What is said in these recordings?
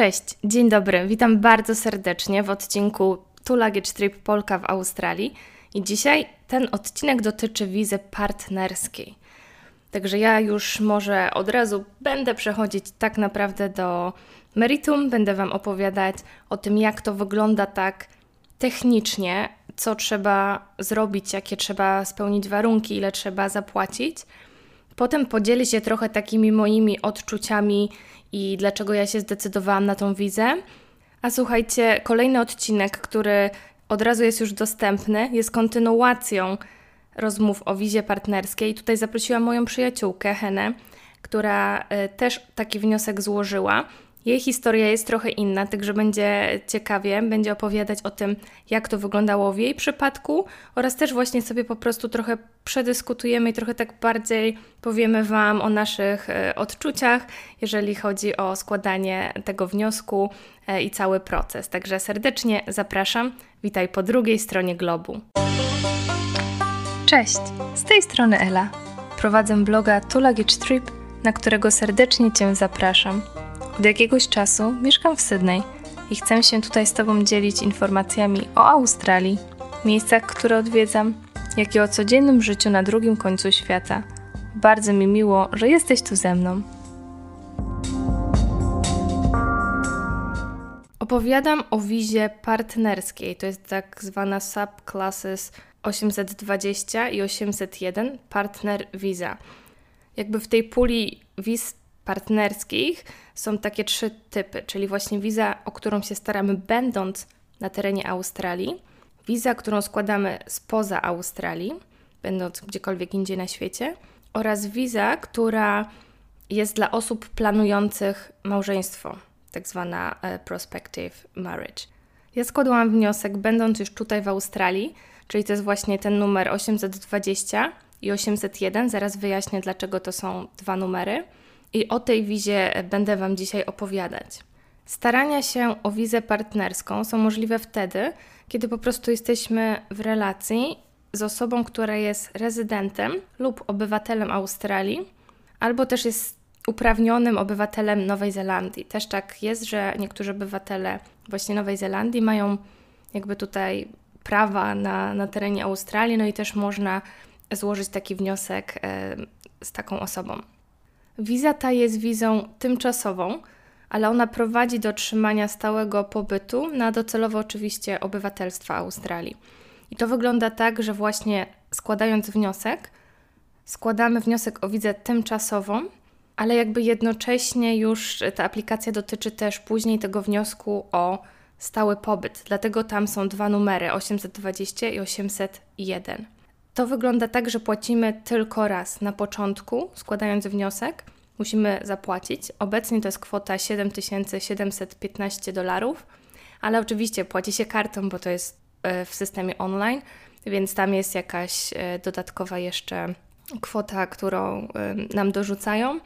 Cześć, dzień dobry. Witam bardzo serdecznie w odcinku Two Luggage Trip Polka w Australii. I dzisiaj ten odcinek dotyczy wizy partnerskiej. Także ja już może od razu będę przechodzić tak naprawdę do meritum, będę Wam opowiadać o tym, jak to wygląda tak technicznie, co trzeba zrobić, jakie trzeba spełnić warunki, ile trzeba zapłacić. Potem podzielę się trochę takimi moimi odczuciami i dlaczego ja się zdecydowałam na tą wizę. A słuchajcie, kolejny odcinek, który od razu jest już dostępny, jest kontynuacją rozmów o wizie partnerskiej. Tutaj zaprosiłam moją przyjaciółkę Henę, która y, też taki wniosek złożyła. Jej historia jest trochę inna, także będzie ciekawie, będzie opowiadać o tym, jak to wyglądało w jej przypadku oraz też właśnie sobie po prostu trochę przedyskutujemy i trochę tak bardziej powiemy Wam o naszych e, odczuciach, jeżeli chodzi o składanie tego wniosku e, i cały proces. Także serdecznie zapraszam. Witaj po drugiej stronie globu. Cześć, z tej strony Ela. Prowadzę bloga Two Luggage Trip, na którego serdecznie Cię zapraszam. Od jakiegoś czasu mieszkam w Sydney i chcę się tutaj z Tobą dzielić informacjami o Australii, miejscach, które odwiedzam, jak i o codziennym życiu na drugim końcu świata. Bardzo mi miło, że jesteś tu ze mną. Opowiadam o wizie partnerskiej, to jest tak zwana subclasses 820 i 801 partner visa. Jakby w tej puli wiz partnerskich są takie trzy typy, czyli właśnie wiza, o którą się staramy będąc na terenie Australii, wiza, którą składamy spoza Australii, będąc gdziekolwiek indziej na świecie, oraz wiza, która jest dla osób planujących małżeństwo, tak zwana e, prospective marriage. Ja składałam wniosek, będąc już tutaj w Australii, czyli to jest właśnie ten numer 820 i 801. Zaraz wyjaśnię, dlaczego to są dwa numery i o tej wizie będę Wam dzisiaj opowiadać. Starania się o wizę partnerską są możliwe wtedy, kiedy po prostu jesteśmy w relacji z osobą, która jest rezydentem lub obywatelem Australii, albo też jest uprawnionym obywatelem Nowej Zelandii. Też tak jest, że niektórzy obywatele właśnie Nowej Zelandii mają jakby tutaj prawa na, na terenie Australii, no i też można złożyć taki wniosek e, z taką osobą. Wiza ta jest wizą tymczasową, ale ona prowadzi do otrzymania stałego pobytu na docelowo oczywiście obywatelstwa Australii. I to wygląda tak, że właśnie składając wniosek, składamy wniosek o wizę tymczasową, ale jakby jednocześnie już ta aplikacja dotyczy też później tego wniosku o stały pobyt. Dlatego tam są dwa numery 820 i 801. To wygląda tak, że płacimy tylko raz na początku, składając wniosek. Musimy zapłacić. Obecnie to jest kwota 7715 dolarów, ale oczywiście płaci się kartą, bo to jest e, w systemie online, więc tam jest jakaś e, dodatkowa jeszcze kwota, którą e, nam dorzucają.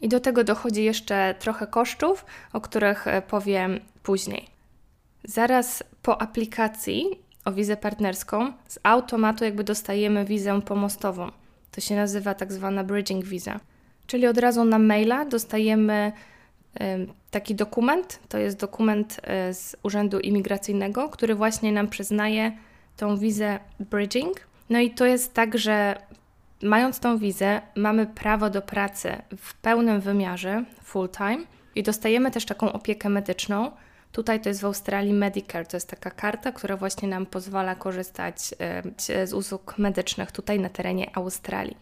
I do tego dochodzi jeszcze trochę kosztów, o których powiem później. Zaraz po aplikacji o wizę partnerską, z automatu jakby dostajemy wizę pomostową. To się nazywa tak zwana bridging visa. Czyli od razu na maila dostajemy taki dokument. To jest dokument e, z Urzędu Imigracyjnego, który właśnie nam przyznaje tą wizę bridging. No i to jest tak, że mając tą wizę, mamy prawo do pracy w pełnym wymiarze, full time, i dostajemy też taką opiekę medyczną, Tutaj to jest w Australii Medicare, to jest taka karta, która właśnie nam pozwala korzystać z usług medycznych tutaj na terenie Australii.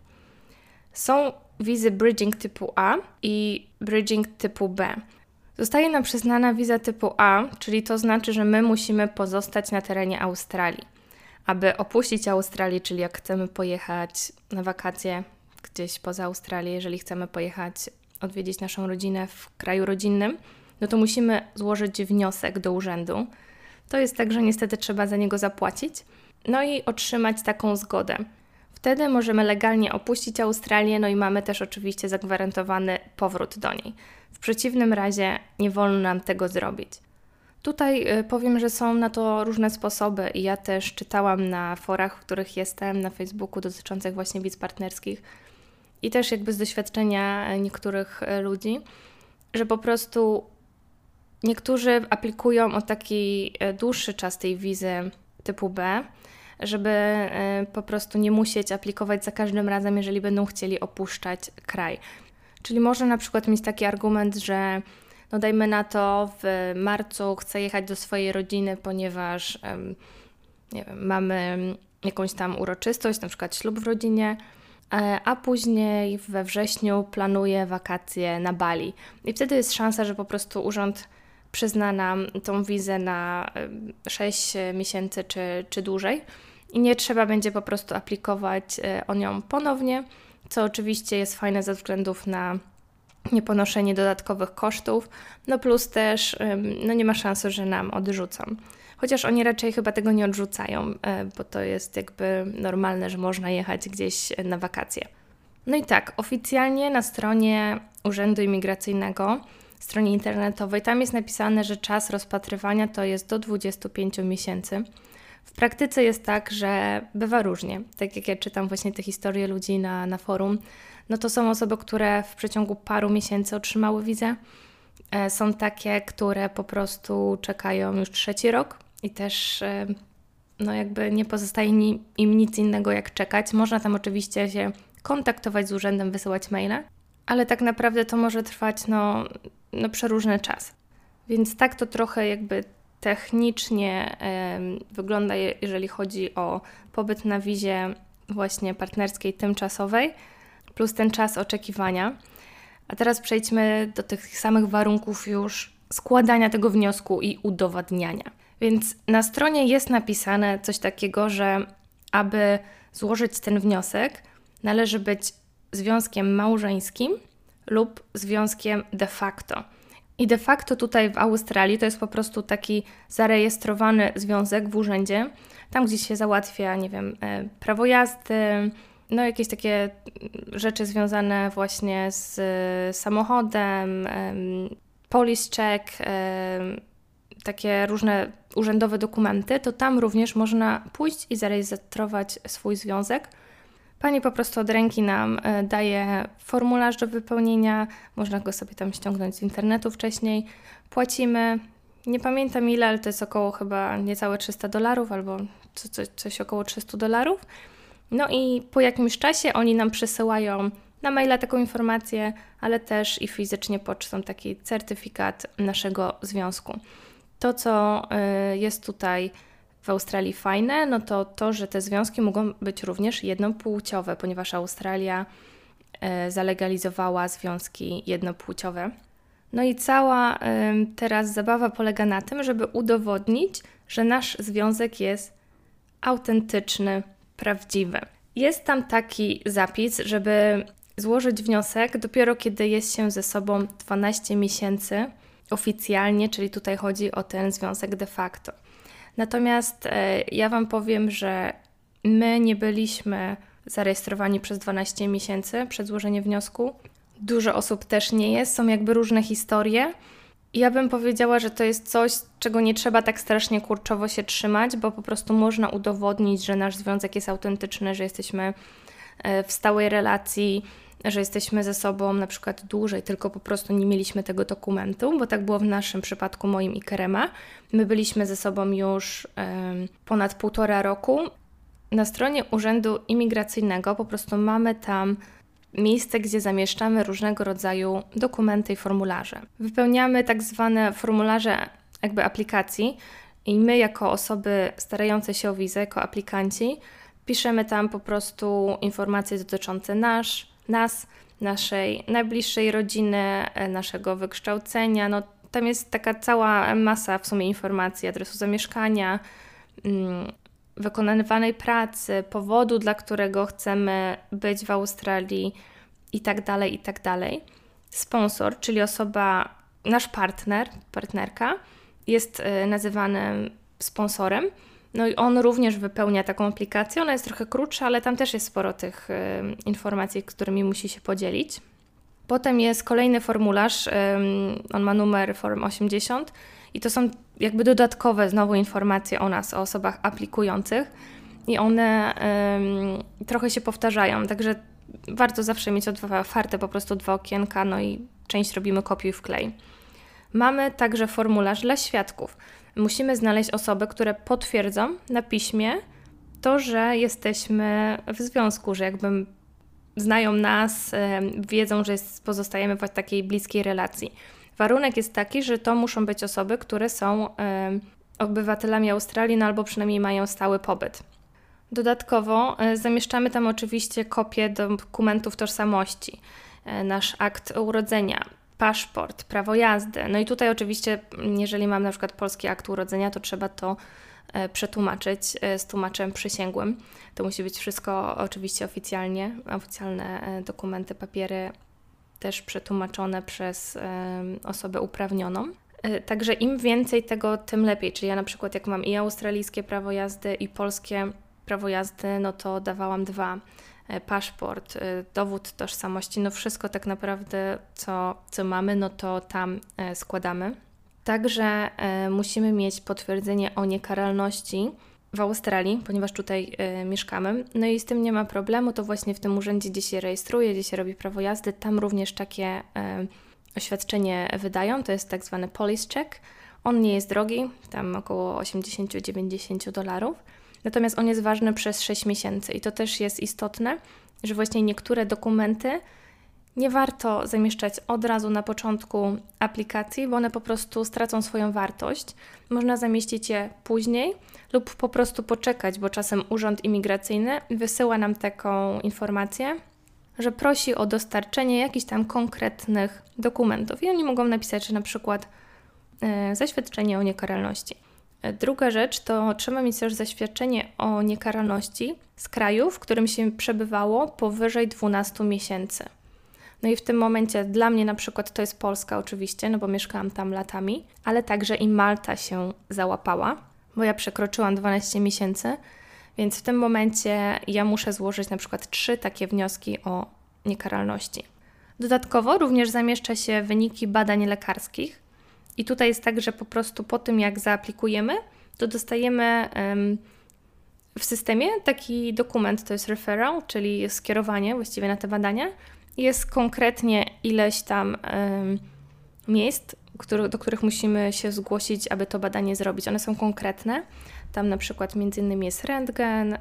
Są wizy bridging typu A i bridging typu B. Zostaje nam przyznana wiza typu A, czyli to znaczy, że my musimy pozostać na terenie Australii. Aby opuścić Australię, czyli jak chcemy pojechać na wakacje gdzieś poza Australię, jeżeli chcemy pojechać odwiedzić naszą rodzinę w kraju rodzinnym, no to musimy złożyć wniosek do urzędu. To jest tak, że niestety trzeba za niego zapłacić, no i otrzymać taką zgodę. Wtedy możemy legalnie opuścić Australię, no i mamy też oczywiście zagwarantowany powrót do niej. W przeciwnym razie nie wolno nam tego zrobić. Tutaj y, powiem, że są na to różne sposoby i ja też czytałam na forach, w których jestem, na Facebooku dotyczących właśnie wiz partnerskich i też jakby z doświadczenia niektórych y, ludzi, że po prostu Niektórzy aplikują o taki e, dłuższy czas tej wizy typu B, żeby e, po prostu nie musieć aplikować za każdym razem, jeżeli będą chcieli opuszczać kraj. Czyli może na przykład mieć taki argument, że no dajmy na to w marcu chcę jechać do swojej rodziny, ponieważ nie wiem, mamy jakąś tam uroczystość, na przykład ślub w rodzinie, e, a później we wrześniu planuję wakacje na Bali. I wtedy jest szansa, że po prostu urząd przyzna nam tą wizę na 6 miesięcy czy, czy dłużej i nie trzeba będzie po prostu aplikować e, o nią ponownie, co oczywiście jest fajne ze względów na nieponoszenie dodatkowych kosztów, no plus też no nie ma szansy, że nam odrzucą. Chociaż oni raczej chyba tego nie odrzucają, e, bo to jest jakby normalne, że można jechać gdzieś na wakacje. No i tak, oficjalnie na stronie Urzędu Imigracyjnego, stronie internetowej, tam jest napisane, że czas rozpatrywania to jest do 25 miesięcy. W praktyce jest tak, że bywa różnie. Tak jak ja czytam właśnie te historie ludzi na, na forum, no to są osoby, które w przeciągu paru miesięcy otrzymały wizę. E, są takie, które po prostu czekają już trzeci rok i też e, no jakby nie pozostaje im nic innego jak czekać. Można tam oczywiście się kontaktować z urzędem, wysyłać maile, ale tak naprawdę to może trwać no, no przeróżny czas. Więc tak to trochę jakby technicznie wygląda, jeżeli chodzi o pobyt na wizie właśnie partnerskiej tymczasowej, plus ten czas oczekiwania. A teraz przejdźmy do tych samych warunków już składania tego wniosku i udowadniania. Więc na stronie jest napisane coś takiego, że aby złożyć ten wniosek, należy być związkiem małżeńskim lub związkiem de facto. I de facto tutaj w Australii to jest po prostu taki zarejestrowany związek w urzędzie, tam gdzie się załatwia, nie wiem, e, prawo jazdy, no jakieś takie rzeczy związane właśnie z samochodem, police check, takie różne urzędowe dokumenty, to tam również można pójść i zarejestrować swój związek. Pani po prostu od ręki nam e, daje formularz do wypełnienia, można go sobie tam ściągnąć z internetu wcześniej. Płacimy, nie pamiętam ile, ale to jest około chyba niecałe 300 dolarów albo coś, coś około 300 dolarów. No i po jakimś czasie oni nam przesyłają na maila taką informację, ale też i fizycznie pocztą taki certyfikat naszego związku. To, co y, jest tutaj w Australii fajne, no to to, że te związki mogą być również jednopłciowe, ponieważ Australia y, zalegalizowała związki jednopłciowe. No i cała teraz zabawa polega na tym, żeby udowodnić, że nasz związek jest autentyczny, prawdziwy. Jest tam taki zapis, żeby złożyć wniosek dopiero kiedy jest się ze sobą 12 miesięcy oficjalnie, czyli tutaj chodzi o ten związek de facto. Natomiast e, ja Wam powiem, że my nie byliśmy zarejestrowani przez 12 miesięcy przed złożeniem wniosku. Dużo osób też nie jest, są jakby różne historie. Ja bym powiedziała, że to jest coś, czego nie trzeba tak strasznie kurczowo się trzymać, bo po prostu można udowodnić, że nasz związek jest autentyczny, że jesteśmy e, w stałej relacji, że jesteśmy ze sobą na przykład dłużej, tylko po prostu nie mieliśmy tego dokumentu, bo tak było w naszym przypadku moim i Kerema. My byliśmy ze sobą już ponad półtora roku. Na stronie Urzędu Imigracyjnego po prostu mamy tam miejsce, gdzie zamieszczamy różnego rodzaju dokumenty i formularze. Wypełniamy tak zwane formularze jakby aplikacji i my jako osoby starające się o wizę, jako aplikanci, piszemy tam po prostu informacje dotyczące nasz, nas, naszej najbliższej rodziny, e, naszego wykształcenia. No, tam jest taka cała masa w sumie informacji, adresu zamieszkania, mm, wykonywanej pracy, powodu, dla którego chcemy być w Australii i tak dalej, i tak. Sponsor, czyli osoba, nasz partner, partnerka, jest e, nazywany sponsorem. No i on również wypełnia taką aplikację. Ona jest trochę krótsza, ale tam też jest sporo tych y, informacji, którymi musi się podzielić. Potem jest kolejny formularz, y, on ma numer Form 80 i to są jakby dodatkowe znowu informacje o nas, o osobach aplikujących i one trochę się powtarzają, także warto zawsze mieć otwarte po prostu dwa okienka, no i część robimy kopiuj w klej. Mamy także formularz dla świadków. Musimy znaleźć osoby, które potwierdzą na piśmie to, że jesteśmy w związku, że jakby znają nas, wiedzą, że pozostajemy w takiej bliskiej relacji. Warunek jest taki, że to muszą być osoby, które są obywatelami Australii, no albo przynajmniej mają stały pobyt. Dodatkowo e, zamieszczamy tam oczywiście kopie dokumentów tożsamości, e, nasz akt urodzenia, paszport, prawo jazdy. No i tutaj oczywiście, jeżeli mam na przykład polski akt urodzenia, to trzeba to e, przetłumaczyć z tłumaczem przysięgłym. To musi być wszystko oczywiście oficjalnie, oficjalne dokumenty, papiery też przetłumaczone przez osobę uprawnioną. Także im więcej tego, tym lepiej. Czyli ja na przykład jak mam i australijskie prawo jazdy, i polskie prawo jazdy, no to dawałam dwa. E, paszport, e, dowód tożsamości, no wszystko tak naprawdę, co, co mamy, no to tam e, składamy. Także musimy mieć potwierdzenie o niekaralności w Australii, ponieważ tutaj mieszkamy. No i z tym nie ma problemu, to właśnie w tym urzędzie, gdzie się rejestruje, gdzie się robi prawo jazdy, tam również takie oświadczenie wydają, to jest tak zwany police check. On nie jest drogi, tam około 80-90 dolarów. Natomiast on jest ważny przez 6 miesięcy i to też jest istotne, że właśnie niektóre dokumenty nie warto zamieszczać od razu na początku aplikacji, bo one po prostu stracą swoją wartość. Można zamieścić je później lub po prostu poczekać, bo czasem Urząd Imigracyjny wysyła nam taką informację, że prosi o dostarczenie jakichś tam konkretnych dokumentów i oni mogą napisać, że na przykład yy, zaświadczenie o niekaralności. Druga rzecz to trzeba mieć też zaświadczenie o niekaralności z kraju, w którym się przebywało powyżej 12 miesięcy. No i w tym momencie dla mnie na przykład to jest Polska oczywiście, no bo mieszkałam tam latami, ale także i Malta się załapała, bo ja przekroczyłam 12 miesięcy, więc w tym momencie ja muszę złożyć na przykład trzy takie wnioski o niekaralności. Dodatkowo również zamieszcza się wyniki badań lekarskich, i tutaj jest tak, że po prostu po tym, jak zaaplikujemy, to dostajemy w systemie taki dokument, to jest referral, czyli skierowanie właściwie na te badania. Jest konkretnie ileś tam miejsc, do których musimy się zgłosić, aby to badanie zrobić. One są konkretne. Tam na przykład między innymi jest rentgen,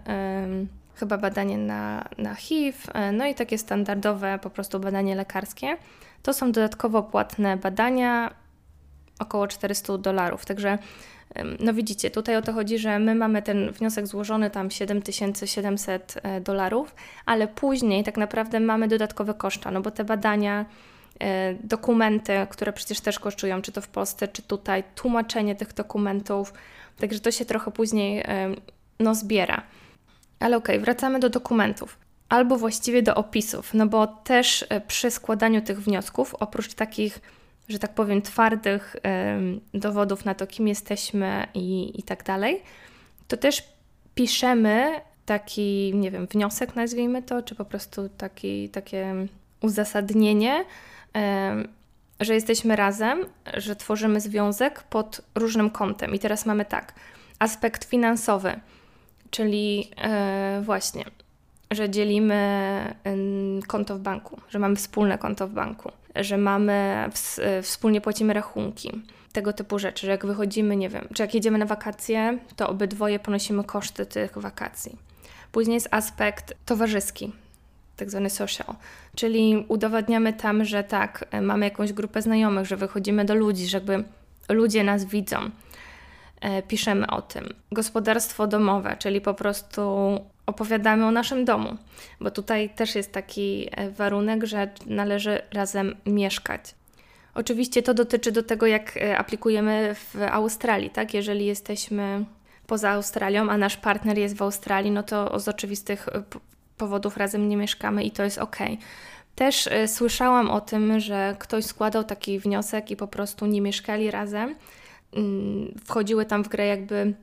chyba badanie na, na HIV, e, no i takie standardowe po prostu badanie lekarskie. To są dodatkowo płatne badania, około 400 dolarów. Także no widzicie, tutaj o to chodzi, że my mamy ten wniosek złożony tam 7700 e, dolarów, ale później tak naprawdę mamy dodatkowe koszta, no bo te badania, e, dokumenty, które przecież też kosztują, czy to w Polsce, czy tutaj, tłumaczenie tych dokumentów, także to się trochę później no zbiera. Ale okej, okay, wracamy do dokumentów. Albo właściwie do opisów, no bo też e, przy składaniu tych wniosków, oprócz takich że tak powiem, twardych dowodów na to, kim jesteśmy i, i tak dalej, to też piszemy taki, nie wiem, wniosek nazwijmy to, czy po prostu taki, takie uzasadnienie, że jesteśmy razem, że tworzymy związek pod różnym kątem. I teraz mamy tak, aspekt finansowy, czyli e, właśnie, że dzielimy konto w banku, że mamy wspólne konto w banku że mamy, wspólnie płacimy rachunki, tego typu rzeczy, że jak wychodzimy, nie wiem, czy jak jedziemy na wakacje, to obydwoje ponosimy koszty tych wakacji. Później jest aspekt towarzyski, tak zwany social, czyli udowadniamy tam, że tak, mamy jakąś grupę znajomych, że wychodzimy do ludzi, żeby ludzie nas widzą. E, piszemy o tym. Gospodarstwo domowe, czyli po prostu opowiadamy o naszym domu, bo tutaj też jest taki e, warunek, że należy razem mieszkać. Oczywiście to dotyczy do tego, jak e, aplikujemy w Australii, tak? Jeżeli jesteśmy poza Australią, a nasz partner jest w Australii, no to z oczywistych e, powodów razem nie mieszkamy i to jest ok. Też słyszałam o tym, że ktoś składał taki wniosek i po prostu nie mieszkali razem. Mm, wchodziły tam w grę jakby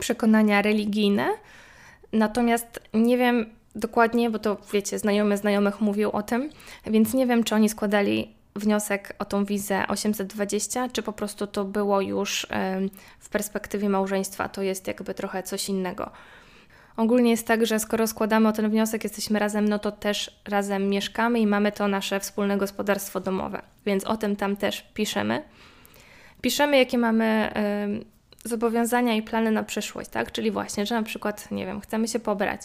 przekonania religijne, Natomiast nie wiem dokładnie, bo to wiecie, znajomy znajomych mówił o tym, więc nie wiem, czy oni składali wniosek o tą wizę 820, czy po prostu to było już w perspektywie małżeństwa, to jest jakby trochę coś innego. Ogólnie jest tak, że skoro składamy o ten wniosek, jesteśmy razem, no to też razem mieszkamy i mamy to nasze wspólne gospodarstwo domowe, więc o tym tam też piszemy. piszemy, jakie mamy zobowiązania i plany na przyszłość, tak? Czyli właśnie, że na przykład, nie wiem, chcemy się pobrać,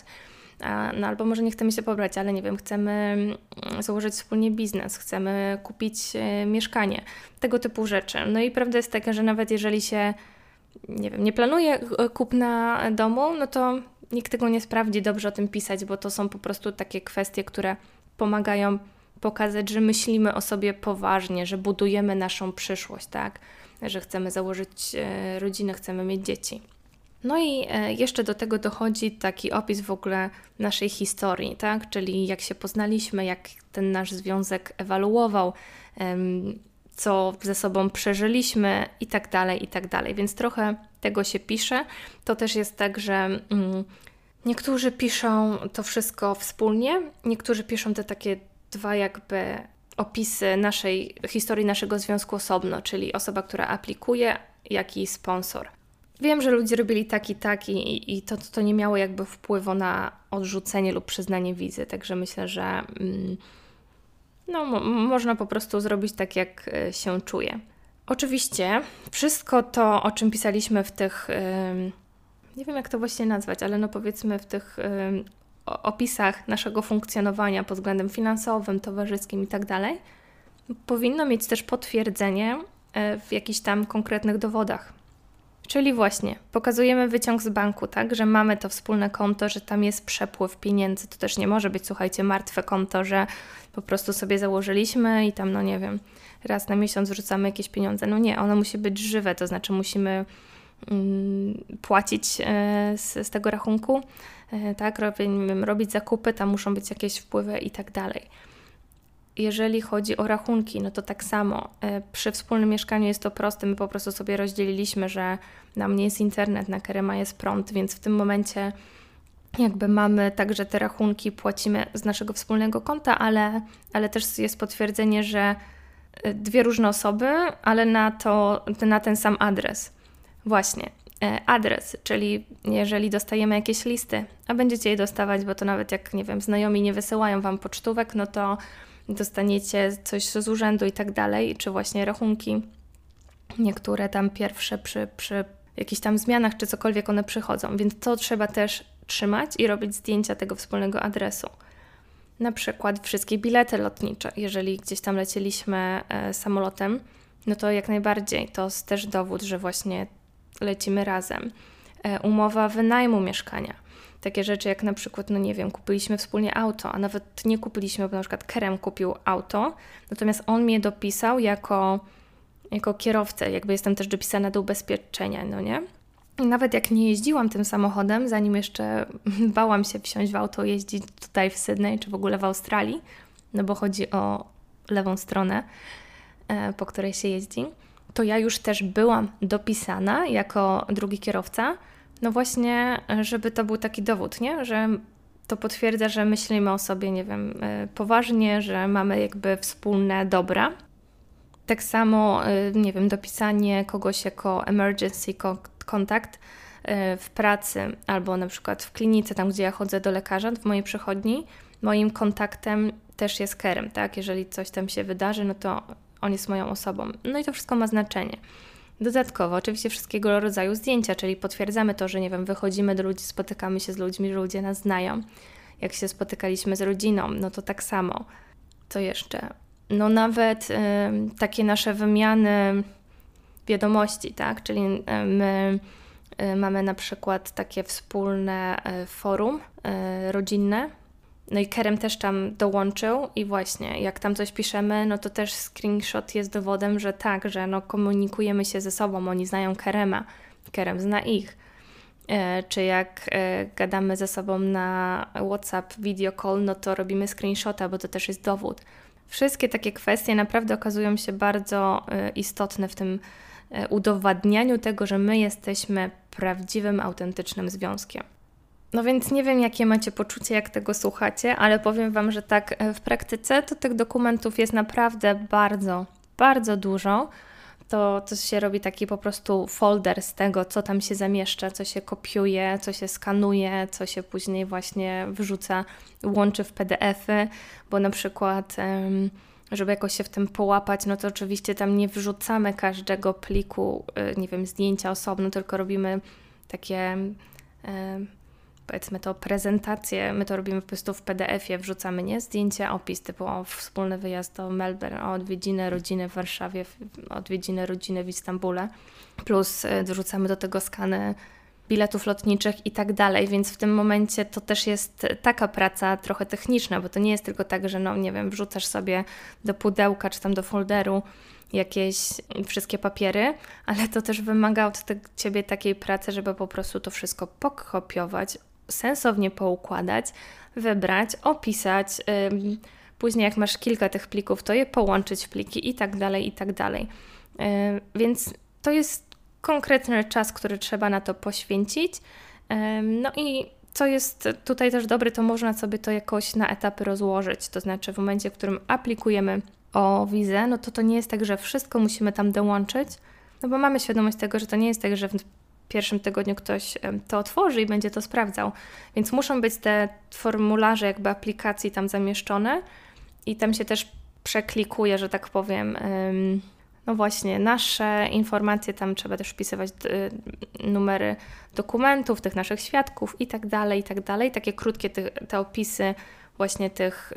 no albo może nie chcemy się pobrać, ale nie wiem, chcemy mm, założyć wspólnie biznes, chcemy kupić e, mieszkanie, tego typu rzeczy. No i prawda jest taka, że nawet jeżeli się, nie wiem, nie planuje e, kupna domu, no to nikt tego nie sprawdzi, dobrze o tym pisać, bo to są po prostu takie kwestie, które pomagają pokazać, że myślimy o sobie poważnie, że budujemy naszą przyszłość, tak? Że chcemy założyć e, rodzinę, chcemy mieć dzieci. No i e, jeszcze do tego dochodzi taki opis w ogóle naszej historii, tak? Czyli jak się poznaliśmy, jak ten nasz związek ewaluował, co ze sobą przeżyliśmy i tak dalej, i tak dalej. Więc trochę tego się pisze. To też jest tak, że mm, niektórzy piszą to wszystko wspólnie, niektórzy piszą te takie dwa jakby opisy naszej historii naszego związku osobno, czyli osoba, która aplikuje, jak i sponsor. Wiem, że ludzie robili tak i tak i, i to, to nie miało jakby wpływu na odrzucenie lub przyznanie wizy, także myślę, że mm, no, można po prostu zrobić tak, jak e, się czuje. Oczywiście wszystko to, o czym pisaliśmy w tych, nie wiem jak to właśnie nazwać, ale no powiedzmy w tych opisach naszego funkcjonowania pod względem finansowym, towarzyskim i tak powinno mieć też potwierdzenie e, w jakichś tam konkretnych dowodach. Czyli właśnie pokazujemy wyciąg z banku, tak, że mamy to wspólne konto, że tam jest przepływ pieniędzy. To też nie może być, słuchajcie, martwe konto, że po prostu sobie założyliśmy i tam, no nie wiem, raz na miesiąc wrzucamy jakieś pieniądze. No nie, ono musi być żywe, to znaczy musimy mm, płacić e, z, z, tego rachunku, e, tak, robić, robić zakupy, tam muszą być jakieś wpływy i tak dalej. Jeżeli chodzi o rachunki, no to tak samo. E, przy wspólnym mieszkaniu jest to proste. My po prostu sobie rozdzieliliśmy, że na mnie jest internet, na Kerema jest prąd, więc w tym momencie jakby mamy także te rachunki, płacimy z naszego wspólnego konta, ale, ale też jest potwierdzenie, że e, dwie różne osoby, ale na, to, na ten sam adres. Właśnie, adres, czyli jeżeli dostajemy jakieś listy, a będziecie je dostawać, bo to nawet jak, nie wiem, znajomi nie wysyłają Wam pocztówek, no to dostaniecie coś z urzędu i tak dalej, czy właśnie rachunki, niektóre tam pierwsze przy, przy jakichś tam zmianach, czy cokolwiek one przychodzą, więc to trzeba też trzymać i robić zdjęcia tego wspólnego adresu. Na przykład wszystkie bilety lotnicze, jeżeli gdzieś tam lecieliśmy e, samolotem, no to jak najbardziej. To jest też dowód, że właśnie lecimy razem. E, umowa wynajmu mieszkania takie rzeczy jak na przykład, no nie wiem, kupiliśmy wspólnie auto, a nawet nie kupiliśmy, bo na przykład Kerem kupił auto, natomiast on mnie dopisał jako, jako kierowcę, jakby jestem też dopisana do ubezpieczenia, no nie? I nawet jak nie jeździłam tym samochodem, zanim jeszcze bałam się wsiąść w auto, jeździć tutaj w Sydney czy w ogóle w Australii, no bo chodzi o lewą stronę, e, po której się jeździ, to ja już też byłam dopisana jako drugi kierowca, no właśnie, żeby to był taki dowód, nie? Że to potwierdza, że myślimy o sobie, nie wiem, e, poważnie, że mamy jakby wspólne dobra. Tak samo, e, nie wiem, dopisanie kogoś jako emergency contact e, w pracy albo na przykład w klinice, tam gdzie ja chodzę do lekarza, w mojej przychodni, moim kontaktem też jest Kerem, tak? Jeżeli coś tam się wydarzy, no to on jest moją osobą. No i to wszystko ma znaczenie. Dodatkowo oczywiście wszystkiego rodzaju zdjęcia, czyli potwierdzamy to, że nie wiem, wychodzimy do ludzi, spotykamy się z ludźmi, że ludzie nas znają. Jak się spotykaliśmy z rodziną, no to tak samo. Co jeszcze? No nawet y, takie nasze wymiany wiadomości, tak? Czyli y, my y, mamy na przykład takie wspólne y, forum y, rodzinne, no i Kerem też tam dołączył i właśnie jak tam coś piszemy, no to też screenshot jest dowodem, że tak, że no komunikujemy się ze sobą, oni znają Kerema, Kerem zna ich. E, czy jak e, gadamy ze sobą na WhatsApp, video call, no to robimy screenshota, bo to też jest dowód. Wszystkie takie kwestie naprawdę okazują się bardzo e, istotne w tym e, udowadnianiu tego, że my jesteśmy prawdziwym, autentycznym związkiem. No więc nie wiem, jakie macie poczucie, jak tego słuchacie, ale powiem Wam, że tak e, w praktyce to tych dokumentów jest naprawdę bardzo, bardzo dużo. To, to się robi taki po prostu folder z tego, co tam się zamieszcza, co się kopiuje, co się skanuje, co się później właśnie wrzuca, łączy w PDF-y, bo na przykład. Um, żeby jakoś się w tym połapać, no to oczywiście tam nie wrzucamy każdego pliku, y, nie wiem, zdjęcia osobno, tylko robimy takie, powiedzmy to, prezentacje. My to robimy po prostu w PDF-ie, wrzucamy, nie? Zdjęcia, opis, typu o, wspólny wyjazd do Melbourne, o odwiedziny rodziny w Warszawie, odwiedziny rodziny w Istambule, plus y, dorzucamy do tego skany biletów lotniczych i tak dalej, więc w tym momencie to też jest taka praca trochę techniczna, bo to nie jest tylko tak, że no nie wiem, wrzucasz sobie do pudełka czy tam do folderu jakieś wszystkie papiery, ale to też wymaga od Ciebie takiej pracy, żeby po prostu to wszystko pokopiować, sensownie poukładać, wybrać, opisać, później jak masz kilka tych plików, to je połączyć w pliki i tak dalej, i tak dalej. Więc to jest konkretny czas, który trzeba na to poświęcić. No i co jest tutaj też dobre, to można sobie to jakoś na etapy rozłożyć. To znaczy, w momencie, w którym aplikujemy o wizę, no to to nie jest tak, że wszystko musimy tam dołączyć, no bo mamy świadomość tego, że to nie jest tak, że w pierwszym tygodniu ktoś to otworzy i będzie to sprawdzał. Więc muszą być te formularze, jakby aplikacji tam zamieszczone i tam się też przeklikuje, że tak powiem no właśnie, nasze informacje, tam trzeba też wpisywać numery dokumentów, tych naszych świadków i tak dalej, i tak dalej. Takie krótkie te, te opisy właśnie tych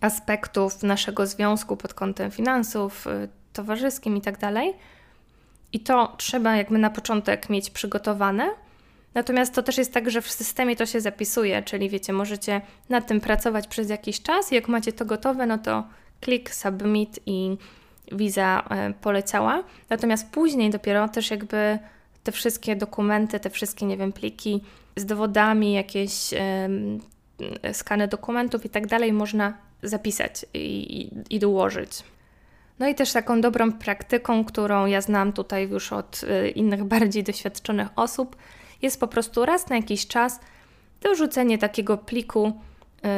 aspektów naszego związku pod kątem finansów, y, towarzyskim i tak dalej. I to trzeba jakby na początek mieć przygotowane. Natomiast to też jest tak, że w systemie to się zapisuje, czyli wiecie, możecie nad tym pracować przez jakiś czas jak macie to gotowe, no to klik submit i wiza e, poleciała. Natomiast później dopiero też jakby te wszystkie dokumenty, te wszystkie, nie wiem, pliki z dowodami, jakieś skany dokumentów i tak dalej można zapisać i, i dołożyć. No i też taką dobrą praktyką, którą ja znam tutaj już od e, innych bardziej doświadczonych osób, jest po prostu raz na jakiś czas dorzucenie takiego pliku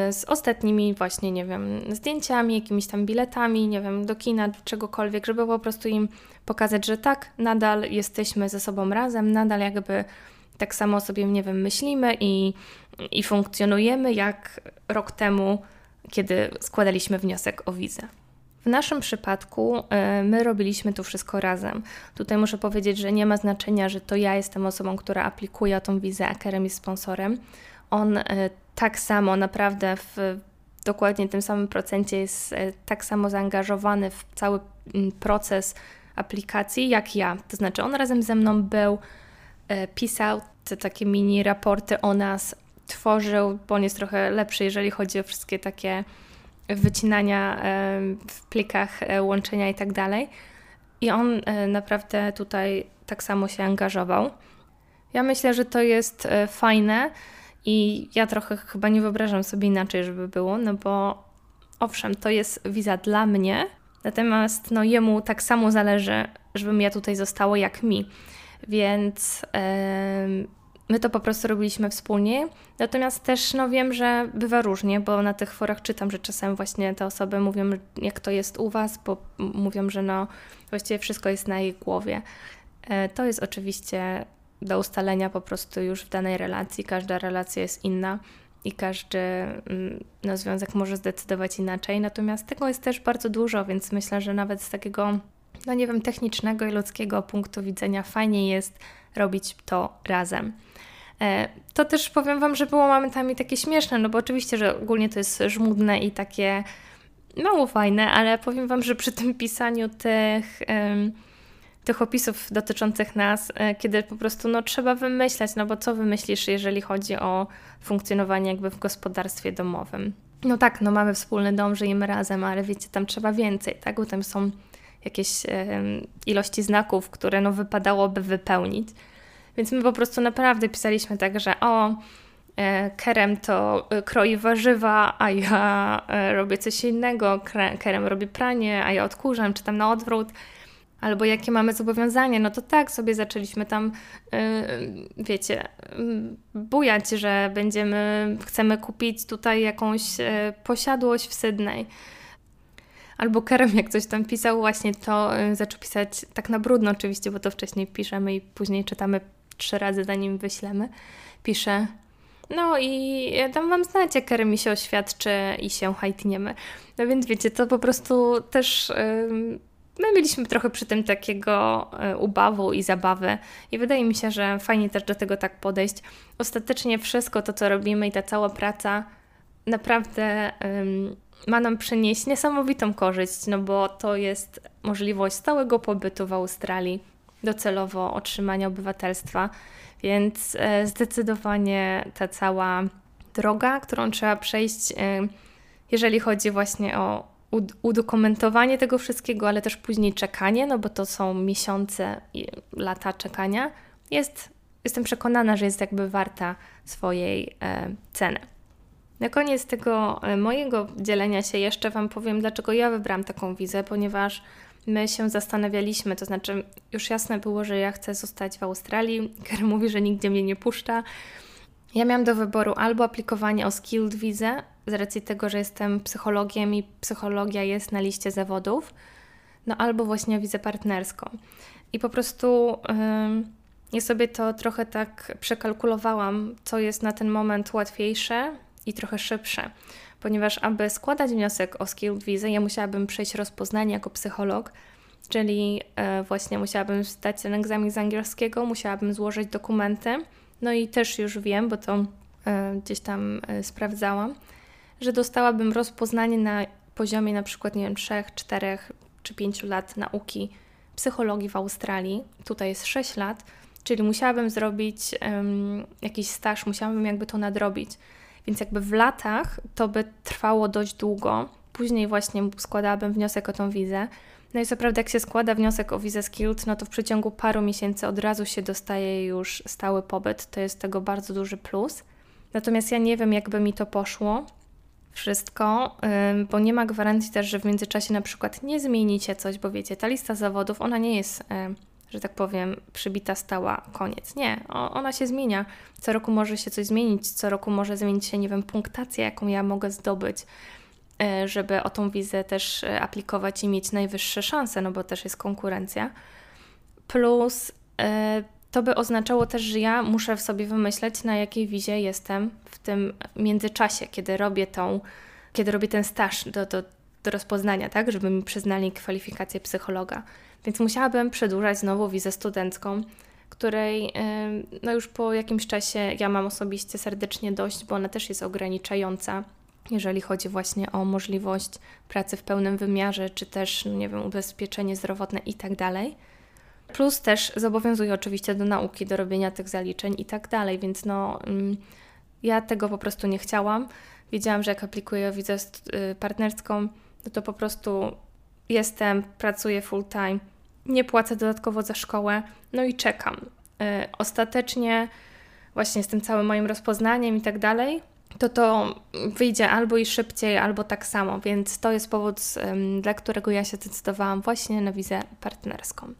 Y, z ostatnimi właśnie, nie wiem, zdjęciami, jakimiś tam biletami, nie wiem, do kina, czegokolwiek, żeby po prostu im pokazać, że tak, nadal jesteśmy ze sobą razem, nadal jakby tak samo sobie, nie wiem, myślimy i, i funkcjonujemy jak rok temu, kiedy składaliśmy wniosek o wizę. W naszym przypadku y, my robiliśmy to wszystko razem. Tutaj muszę powiedzieć, że nie ma znaczenia, że to ja jestem osobą, która aplikuje tą wizę, a Kerem jest sponsorem. On y, tak samo, naprawdę w dokładnie tym samym procencie jest e, tak samo zaangażowany w cały proces aplikacji jak ja. To znaczy, on razem ze mną był, e, pisał te takie mini raporty o nas, tworzył, bo on jest trochę lepszy, jeżeli chodzi o wszystkie takie wycinania e, w plikach, łączenia i tak dalej. I on naprawdę tutaj tak samo się angażował. Ja myślę, że to jest fajne i ja trochę chyba nie wyobrażam sobie inaczej, żeby było, no bo owszem, to jest wiza dla mnie, natomiast no, jemu tak samo zależy, żebym ja tutaj została jak mi. Więc yy, my to po prostu robiliśmy wspólnie. Natomiast też no, wiem, że bywa różnie, bo na tych forach czytam, że czasem właśnie te osoby mówią, jak to jest u Was, bo mówią, że no właściwie wszystko jest na jej głowie. Yy, to jest oczywiście do ustalenia po prostu już w danej relacji. Każda relacja jest inna i każdy mm, no, związek może zdecydować inaczej. Natomiast tego jest też bardzo dużo, więc myślę, że nawet z takiego, no nie wiem, technicznego i ludzkiego punktu widzenia fajnie jest robić to razem. E, to też powiem Wam, że było momentami takie śmieszne, no bo oczywiście, że ogólnie to jest żmudne i takie mało fajne, ale powiem Wam, że przy tym pisaniu tych tych opisów dotyczących nas, e, kiedy po prostu no, trzeba wymyślać, no bo co wymyślisz, jeżeli chodzi o funkcjonowanie jakby w gospodarstwie domowym. No tak, no mamy wspólny dom, żyjemy razem, ale wiecie, tam trzeba więcej, tak? Bo tam są jakieś ilości znaków, które no wypadałoby wypełnić. Więc my po prostu naprawdę pisaliśmy tak, że o, e, Kerem to e, kroi warzywa, a ja e, robię coś innego, Kerem robi pranie, a ja odkurzam, czy tam na odwrót albo jakie mamy zobowiązanie, no to tak sobie zaczęliśmy tam, wiecie, bujać, że będziemy, chcemy kupić tutaj jakąś posiadłość w Sydney. Albo Kerem, jak coś tam pisał, właśnie to yy, zaczął pisać tak na brudno oczywiście, bo to wcześniej piszemy i później czytamy trzy razy, zanim wyślemy. Pisze, No i dam Wam znać, jak Kary mi się oświadczy i się hajtniemy. No więc wiecie, to po prostu też... My mieliśmy trochę przy tym takiego e, ubawu i zabawy, i wydaje mi się, że fajnie też do tego tak podejść. Ostatecznie wszystko to, co robimy i ta cała praca naprawdę ma nam przynieść niesamowitą korzyść, no bo to jest możliwość stałego pobytu w Australii, docelowo otrzymania obywatelstwa, więc e, zdecydowanie ta cała droga, którą trzeba przejść, e, jeżeli chodzi właśnie o udokumentowanie tego wszystkiego, ale też później czekanie, no bo to są miesiące i lata czekania, jest, jestem przekonana, że jest jakby warta swojej e, ceny. Na koniec tego e, mojego dzielenia się jeszcze Wam powiem, dlaczego ja wybrałam taką wizę, ponieważ my się zastanawialiśmy, to znaczy już jasne było, że ja chcę zostać w Australii. Kerry mówi, że nigdzie mnie nie puszcza. Ja miałam do wyboru albo aplikowanie o skilled wizę, z racji tego, że jestem psychologiem i psychologia jest na liście zawodów, no albo właśnie wizę partnerską. I po prostu yy, ja sobie to trochę tak przekalkulowałam, co jest na ten moment łatwiejsze i trochę szybsze, ponieważ aby składać wniosek o skilled visa, ja musiałabym przejść rozpoznanie jako psycholog, czyli yy, właśnie musiałabym zdać ten egzamin z angielskiego, musiałabym złożyć dokumenty, no i też już wiem, bo to yy, gdzieś tam yy, sprawdzałam, że dostałabym rozpoznanie na poziomie na przykład, nie wiem, 3, 4 czy 5 lat nauki psychologii w Australii. Tutaj jest 6 lat, czyli musiałabym zrobić um, jakiś staż, musiałabym jakby to nadrobić. Więc jakby w latach to by trwało dość długo. Później właśnie składałabym wniosek o tą wizę. No i co prawda, jak się składa wniosek o wizę skilled, no to w przeciągu paru miesięcy od razu się dostaje już stały pobyt. To jest tego bardzo duży plus. Natomiast ja nie wiem, jakby mi to poszło, wszystko, bo nie ma gwarancji też, że w międzyczasie na przykład nie zmienicie coś, bo wiecie, ta lista zawodów, ona nie jest, że tak powiem, przybita stała, koniec. Nie, ona się zmienia. Co roku może się coś zmienić, co roku może zmienić się, nie wiem, punktacja, jaką ja mogę zdobyć, e, żeby o tą wizę też e, aplikować i mieć najwyższe szanse, no bo też jest konkurencja. Plus e, to by oznaczało też, że ja muszę w sobie wymyśleć, na jakiej wizie jestem w tym międzyczasie, kiedy robię tą, kiedy robię ten staż do, do, do rozpoznania, tak, żeby mi przyznali kwalifikację psychologa. Więc musiałabym przedłużać znowu wizę studencką, której no już po jakimś czasie ja mam osobiście serdecznie dość, bo ona też jest ograniczająca, jeżeli chodzi właśnie o możliwość pracy w pełnym wymiarze, czy też, no nie wiem, ubezpieczenie zdrowotne i tak. Plus też zobowiązuje oczywiście do nauki, do robienia tych zaliczeń i tak więc no mm, ja tego po prostu nie chciałam. Wiedziałam, że jak aplikuję o wizę y, partnerską, no to po prostu jestem, pracuję full time, nie płacę dodatkowo za szkołę, no i czekam. Y, ostatecznie właśnie z tym całym moim rozpoznaniem i tak dalej, to to wyjdzie albo i szybciej, albo tak samo, więc to jest powód, dla którego ja się zdecydowałam właśnie na wizę partnerską.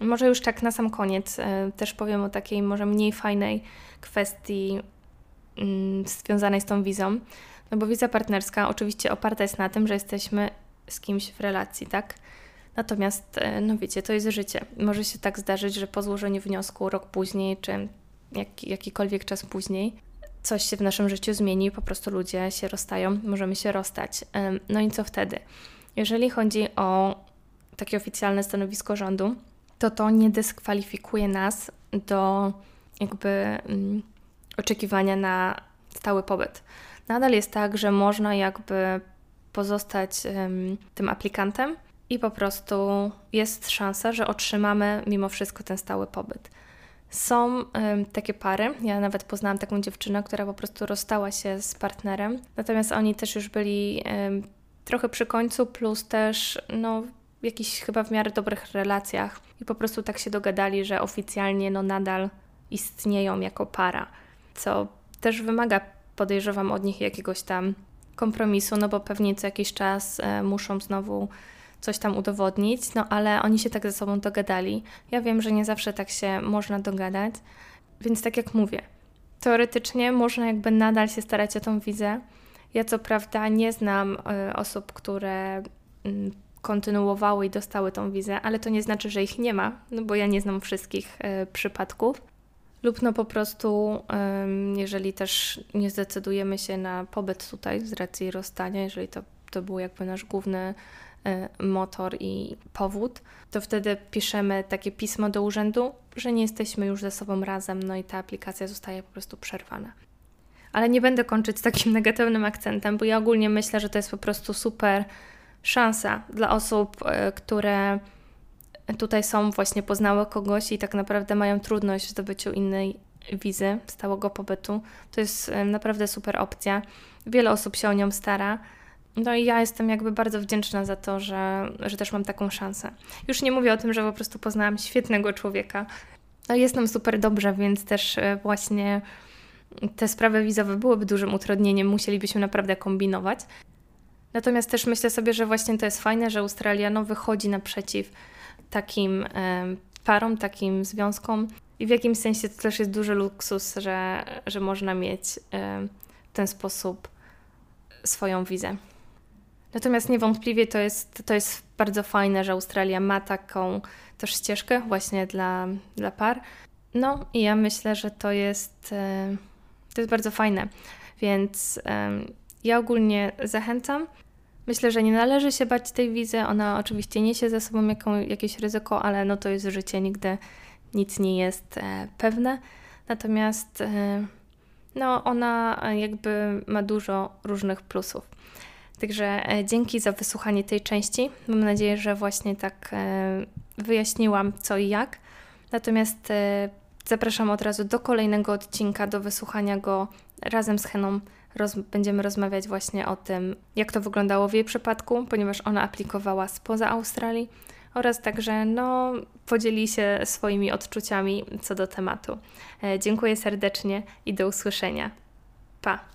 Może już tak na sam koniec e, też powiem o takiej może mniej fajnej kwestii mm, związanej z tą wizą. No bo wiza partnerska oczywiście oparta jest na tym, że jesteśmy z kimś w relacji, tak? Natomiast, e, no wiecie, to jest życie. Może się tak zdarzyć, że po złożeniu wniosku rok później, czy jak, jakikolwiek czas później, coś się w naszym życiu zmieni, po prostu ludzie się rozstają, możemy się rozstać. No i co wtedy? Jeżeli chodzi o takie oficjalne stanowisko rządu, to to nie dyskwalifikuje nas do jakby mm, oczekiwania na stały pobyt. Nadal jest tak, że można jakby pozostać tym aplikantem i po prostu jest szansa, że otrzymamy mimo wszystko ten stały pobyt. Są takie pary, ja nawet poznałam taką dziewczynę, która po prostu rozstała się z partnerem, natomiast oni też już byli trochę przy końcu, plus też no, w jakichś chyba w miarę dobrych relacjach. I po prostu tak się dogadali, że oficjalnie no nadal istnieją jako para, co też wymaga, podejrzewam, od nich jakiegoś tam kompromisu, no bo pewnie co jakiś czas e, muszą znowu coś tam udowodnić, no ale oni się tak ze sobą dogadali. Ja wiem, że nie zawsze tak się można dogadać, więc tak jak mówię, teoretycznie można jakby nadal się starać o tą wizę. Ja co prawda nie znam y, osób, które y, kontynuowały i dostały tą wizę, ale to nie znaczy, że ich nie ma, no bo ja nie znam wszystkich e, przypadków. Lub no po prostu, jeżeli też nie zdecydujemy się na pobyt tutaj z racji rozstania, jeżeli to, to był jakby nasz główny e, motor i powód, to wtedy piszemy takie pismo do urzędu, że nie jesteśmy już ze sobą razem, no i ta aplikacja zostaje po prostu przerwana. Ale nie będę kończyć z takim negatywnym akcentem, bo ja ogólnie myślę, że to jest po prostu super szansa dla osób, e, które tutaj są, właśnie poznały kogoś i tak naprawdę mają trudność w zdobyciu innej wizy, stałego pobytu. To jest naprawdę super opcja. Wiele osób się o nią stara. No i ja jestem jakby bardzo wdzięczna za to, że, że też mam taką szansę. Już nie mówię o tym, że po prostu poznałam świetnego człowieka. No jest nam super dobrze, więc też e, właśnie te sprawy wizowe byłyby dużym utrudnieniem, musielibyśmy naprawdę kombinować. Natomiast też myślę sobie, że właśnie to jest fajne, że Australia no, wychodzi naprzeciw takim parom, takim związkom. I w jakimś sensie to też jest duży luksus, że, że można mieć w ten sposób swoją wizę. Natomiast niewątpliwie to jest, to jest bardzo fajne, że Australia ma taką też ścieżkę właśnie dla, dla par. No i ja myślę, że to jest, to jest bardzo fajne. Więc ja ogólnie zachęcam. Myślę, że nie należy się bać tej wizy. Ona oczywiście niesie ze sobą jaką, jakieś ryzyko, ale no to jest życie, nigdy nic nie jest e, pewne. Natomiast e, no, ona jakby ma dużo różnych plusów. Także e, dzięki za wysłuchanie tej części. Mam nadzieję, że właśnie tak e, wyjaśniłam co i jak. Natomiast e, zapraszam od razu do kolejnego odcinka, do wysłuchania go razem z Heną roz, będziemy rozmawiać właśnie o tym, jak to wyglądało w jej przypadku, ponieważ ona aplikowała spoza Australii oraz także no, podzieli się swoimi odczuciami co do tematu. E, dziękuję serdecznie i do usłyszenia. Pa!